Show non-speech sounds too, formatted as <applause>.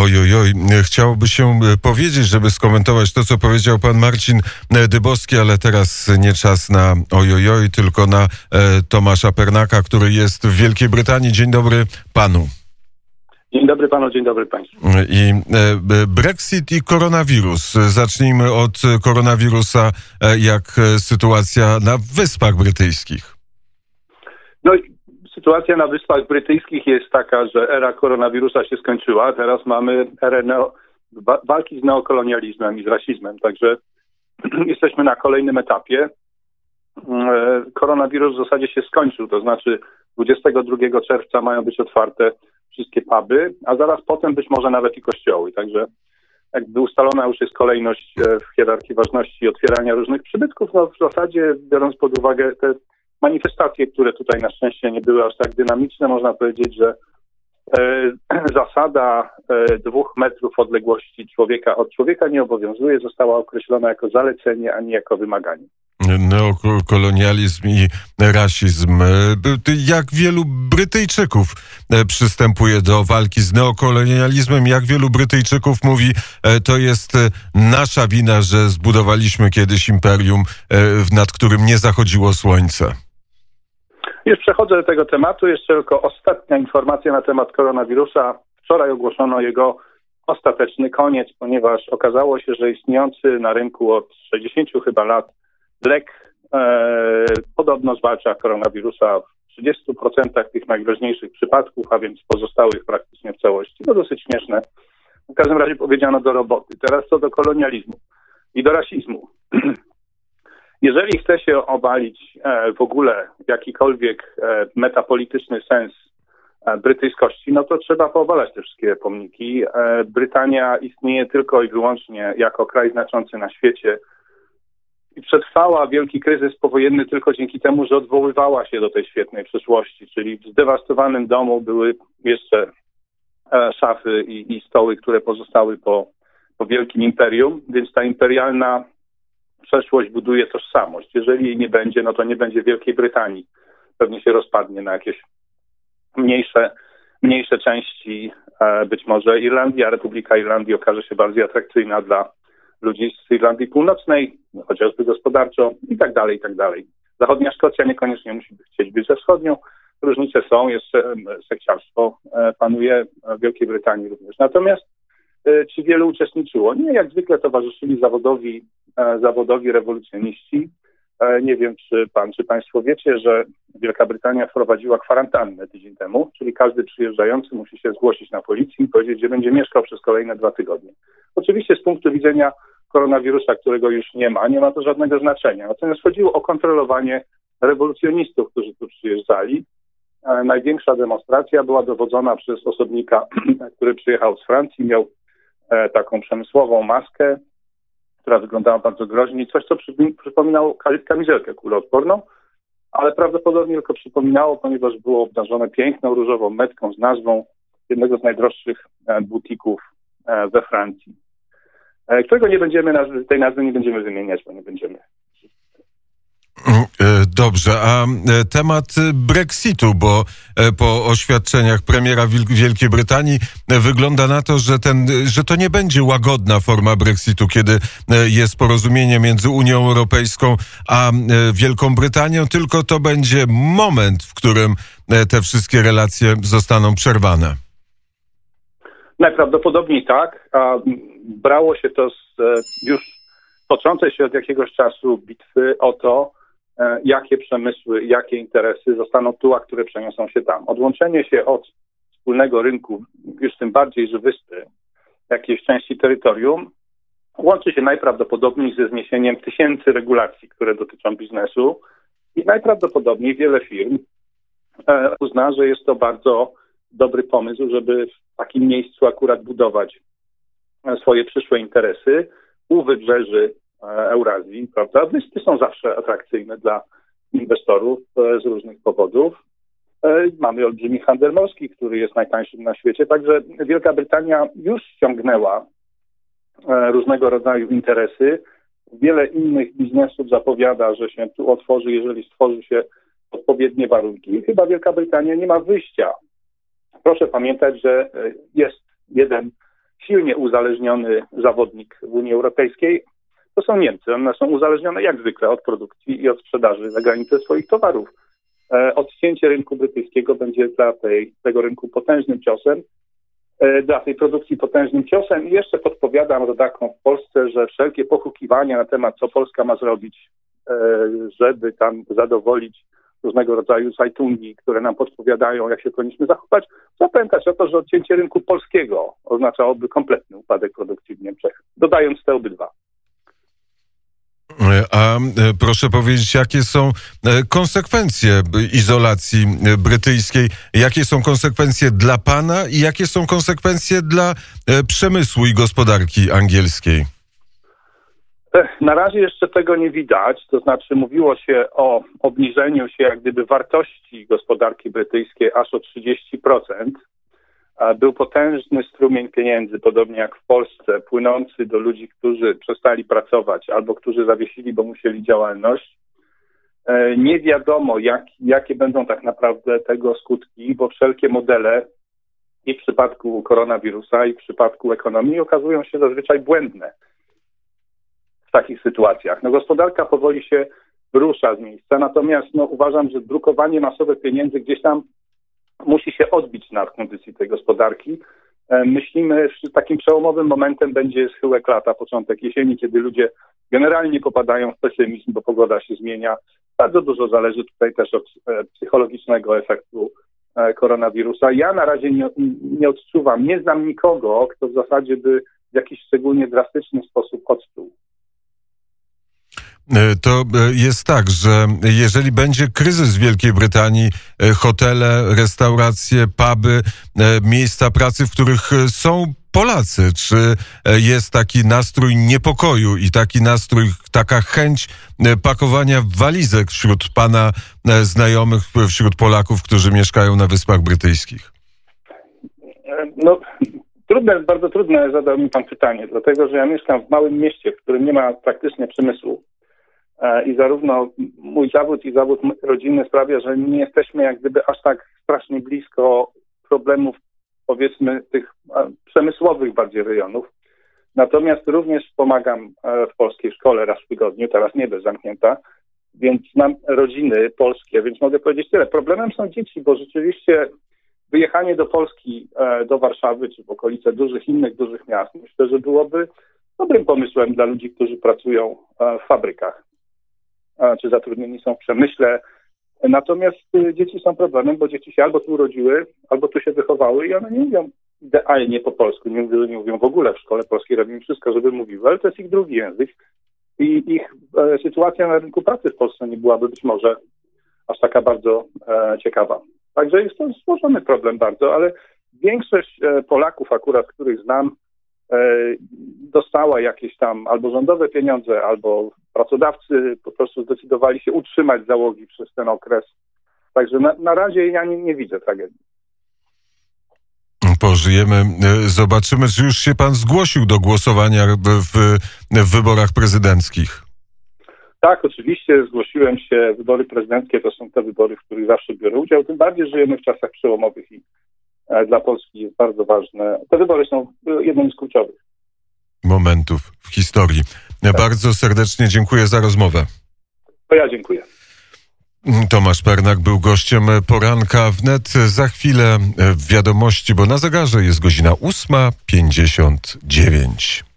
Ojojoj, chciałoby się powiedzieć, żeby skomentować to, co powiedział pan Marcin Dybowski, ale teraz nie czas na ojojoj, tylko na Tomasza Pernaka, który jest w Wielkiej Brytanii. Dzień dobry panu. Dzień dobry panu, dzień dobry państwu. I Brexit i koronawirus. Zacznijmy od koronawirusa, jak sytuacja na Wyspach Brytyjskich. No sytuacja na Wyspach Brytyjskich jest taka, że era koronawirusa się skończyła, teraz mamy erę neo, walki z neokolonializmem i z rasizmem, także <clears throat> jesteśmy na kolejnym etapie. E, koronawirus w zasadzie się skończył, to znaczy 22 czerwca mają być otwarte wszystkie puby, a zaraz potem być może nawet i kościoły, także jakby ustalona już jest kolejność e, w hierarchii ważności otwierania różnych przybytków, no w zasadzie biorąc pod uwagę te manifestacje, które tutaj na szczęście nie były aż tak dynamiczne, można powiedzieć, że e, <clears throat> zasada e, dwóch metrów odległości człowieka od człowieka nie obowiązuje, została określona jako zalecenie, a nie jako wymaganie neokolonializm i rasizm. Jak wielu Brytyjczyków e, przystępuje do walki z neokolonializmem, jak wielu Brytyjczyków mówi, to jest nasza wina, że zbudowaliśmy kiedyś imperium, nad którym nie zachodziło słońce. Już przechodzę do tego tematu. Jeszcze tylko ostatnia informacja na temat koronawirusa. Wczoraj ogłoszono jego ostateczny koniec, ponieważ okazało się, że istniejący na rynku od 60 chyba lat lek e, podobno zwalcza koronawirusa w 30% tych najgroźniejszych przypadków, a więc pozostałych praktycznie w całości. No dosyć śmieszne. W każdym razie powiedziano do roboty. Teraz co do kolonializmu i do rasizmu. <clears throat> Jeżeli chce się obalić e, w ogóle jakikolwiek e, metapolityczny sens e, brytyjskości, no to trzeba poobalać te wszystkie pomniki. Brytania istnieje tylko i wyłącznie jako kraj znaczący na świecie. I przetrwała wielki kryzys powojenny tylko dzięki temu, że odwoływała się do tej świetnej przeszłości, czyli w zdewastowanym domu były jeszcze szafy i, i stoły, które pozostały po, po wielkim imperium, więc ta imperialna przeszłość buduje tożsamość. Jeżeli jej nie będzie, no to nie będzie Wielkiej Brytanii. Pewnie się rozpadnie na jakieś mniejsze, mniejsze części, e, być może Irlandii, a Republika Irlandii okaże się bardziej atrakcyjna dla ludzi z Irlandii Północnej, chociażby gospodarczo i tak dalej, i tak dalej. Zachodnia Szkocja niekoniecznie musi chcieć być ze wschodnią. Różnice są, jeszcze sekciarstwo e, panuje w Wielkiej Brytanii również. Natomiast czy wielu uczestniczyło? Nie, jak zwykle towarzyszyli zawodowi E, zawodowi rewolucjoniści. E, nie wiem, czy pan, czy państwo wiecie, że Wielka Brytania wprowadziła kwarantannę tydzień temu, czyli każdy przyjeżdżający musi się zgłosić na policję i powiedzieć, gdzie będzie mieszkał przez kolejne dwa tygodnie. Oczywiście z punktu widzenia koronawirusa, którego już nie ma, nie ma to żadnego znaczenia. Natomiast chodziło o kontrolowanie rewolucjonistów, którzy tu przyjeżdżali. E, największa demonstracja była dowodzona przez osobnika, <clears throat> który przyjechał z Francji, miał taką przemysłową maskę, która wyglądała bardzo groźnie, coś, co przypominało kamizelkę kuloodporną, ale prawdopodobnie tylko przypominało, ponieważ było obdarzone piękną różową metką z nazwą jednego z najdroższych e, butików e, we Francji, e, którego nie będziemy, tej nazwy nie będziemy wymieniać, bo nie będziemy E, dobrze, a e, temat Brexitu, bo e, po oświadczeniach premiera Wielkiej Brytanii wygląda na to, że, ten, że to nie będzie łagodna forma Brexitu, kiedy jest porozumienie między Unią Europejską a Wielką Brytanią, tylko to będzie moment, w którym te wszystkie relacje zostaną przerwane. Najprawdopodobniej tak. A brało się to z już toczącej się od jakiegoś czasu bitwy o to, E, jakie przemysły, jakie interesy zostaną tu, a które przeniosą się tam. Odłączenie się od wspólnego rynku, już tym bardziej, że wyspy, jakiejś części terytorium, łączy się najprawdopodobniej ze zniesieniem tysięcy regulacji, które dotyczą biznesu i najprawdopodobniej wiele firm e, uzna, że jest to bardzo dobry pomysł, żeby w takim miejscu akurat budować e, swoje przyszłe interesy u wybrzeży E, Eurazji, prawda? Wyspy są zawsze atrakcyjne dla inwestorów e, z różnych powodów. E, mamy olbrzymi handel morski, który jest najtańszym na świecie, także Wielka Brytania już ściągnęła różnego rodzaju interesy. Wiele innych biznesów zapowiada, że się tu otworzy, jeżeli stworzy się odpowiednie warunki. Chyba Wielka Brytania nie ma wyjścia. Proszę pamiętać, że jest jeden silnie uzależniony zawodnik w Unii Europejskiej, to są Niemcy. One są uzależnione jak zwykle od produkcji i od sprzedaży za granicę swoich towarów. E, odcięcie rynku brytyjskiego będzie dla tej, tego rynku potężnym ciosem, e, dla tej produkcji potężnym ciosem i jeszcze podpowiadam rodakom w Polsce, że wszelkie pochukiwania na temat, co Polska ma zrobić, e, żeby tam zadowolić różnego rodzaju zajtungi, które nam podpowiadają, jak się powinniśmy zachować, trzeba o to, że odcięcie rynku polskiego oznaczałoby kompletny upadek produkcji w Niemczech, dodając te obydwa. A e, proszę powiedzieć, jakie są e, konsekwencje izolacji e, brytyjskiej? Jakie są konsekwencje dla pana i jakie są konsekwencje dla przemysłu i gospodarki angielskiej? Na razie jeszcze tego nie widać, to znaczy mówiło się o obniżeniu się jak gdyby wartości gospodarki brytyjskiej aż o 30%. Był potężny strumień pieniędzy, podobnie jak w Polsce, płynący do ludzi, którzy przestali pracować albo którzy zawiesili, bo musieli działalność. E, nie wiadomo, jak, jakie będą tak naprawdę tego skutki, bo wszelkie modele i w przypadku koronawirusa, i w przypadku ekonomii okazują się zazwyczaj błędne w takich sytuacjach. No, gospodarka powoli się rusza z miejsca, natomiast no, uważam, że drukowanie masowe pieniędzy gdzieś tam musi się odbić na kondycji tej gospodarki. E, myślimy, że takim przełomowym momentem będzie schyłek lata, początek jesieni, kiedy ludzie generalnie popadają w pesymizm, bo pogoda się zmienia. Bardzo dużo zależy tutaj też od e, psychologicznego efektu e, koronawirusa. Ja na razie nie, nie odczuwam, nie znam nikogo, kto w zasadzie by w jakiś szczególnie drastyczny sposób odczuł to e, jest tak, że jeżeli będzie kryzys w Wielkiej Brytanii, e, hotele, restauracje, puby, miejsca pracy, w których są Polacy, czy jest taki nastrój niepokoju i taki nastrój, taka chęć pakowania walizek wśród pana znajomych, wśród Polaków, którzy mieszkają na Wyspach Brytyjskich? No, trudne, bardzo trudne zadał mi pan pytanie, dlatego że ja mieszkam w małym mieście, w którym nie ma praktycznie przemysłu. E, i zarówno mój zawód i zawód rodzinny sprawia, że nie jesteśmy jak gdyby aż tak strasznie blisko problemów powiedzmy tych e, przemysłowych bardziej rejonów. Natomiast również pomagam e, w polskiej szkole raz w tygodniu, teraz nie bez zamknięta, więc mam rodziny polskie, więc mogę powiedzieć tyle. Problemem są dzieci, bo rzeczywiście wyjechanie do Polski, do Warszawy czy w okolice dużych innych dużych miast, myślę, że byłoby dobrym pomysłem dla ludzi, którzy pracują w fabrykach czy zatrudnieni są w przemyśle. Natomiast y, dzieci są problemem, bo dzieci się albo tu urodziły, albo tu się wychowały i one nie mówią idealnie po polsku. Nie mówię, że nie mówią w ogóle w szkole polskiej, robimy wszystko, żeby mówiły, ale to jest ich drugi język. I ich e, sytuacja na rynku pracy w Polsce nie byłaby być może aż taka bardzo e, ciekawa. Także jest to złożony problem bardzo, ale większość e, Polaków akurat, których znam, E, dostała jakieś tam albo rządowe pieniądze, albo pracodawcy po prostu zdecydowali się utrzymać załogi przez ten okres. Także na, na razie ja nie, nie widzę tragedii. Pożyjemy, e, zobaczymy, czy już się pan zgłosił do głosowania w, w wyborach prezydenckich. Tak, oczywiście zgłosiłem się. Wybory prezydenckie to są te wybory, w których zawsze biorę udział. Tym bardziej żyjemy w czasach przełomowych i E, dla Polski jest bardzo ważne. Te wybory są e, jednym z kluczowych momentów w historii. Tak. Bardzo serdecznie dziękuję za rozmowę. To ja dziękuję. Tomasz Pernak był gościem poranka wnet. Za chwilę w wiadomości, bo na zegarze jest godzina 8.59.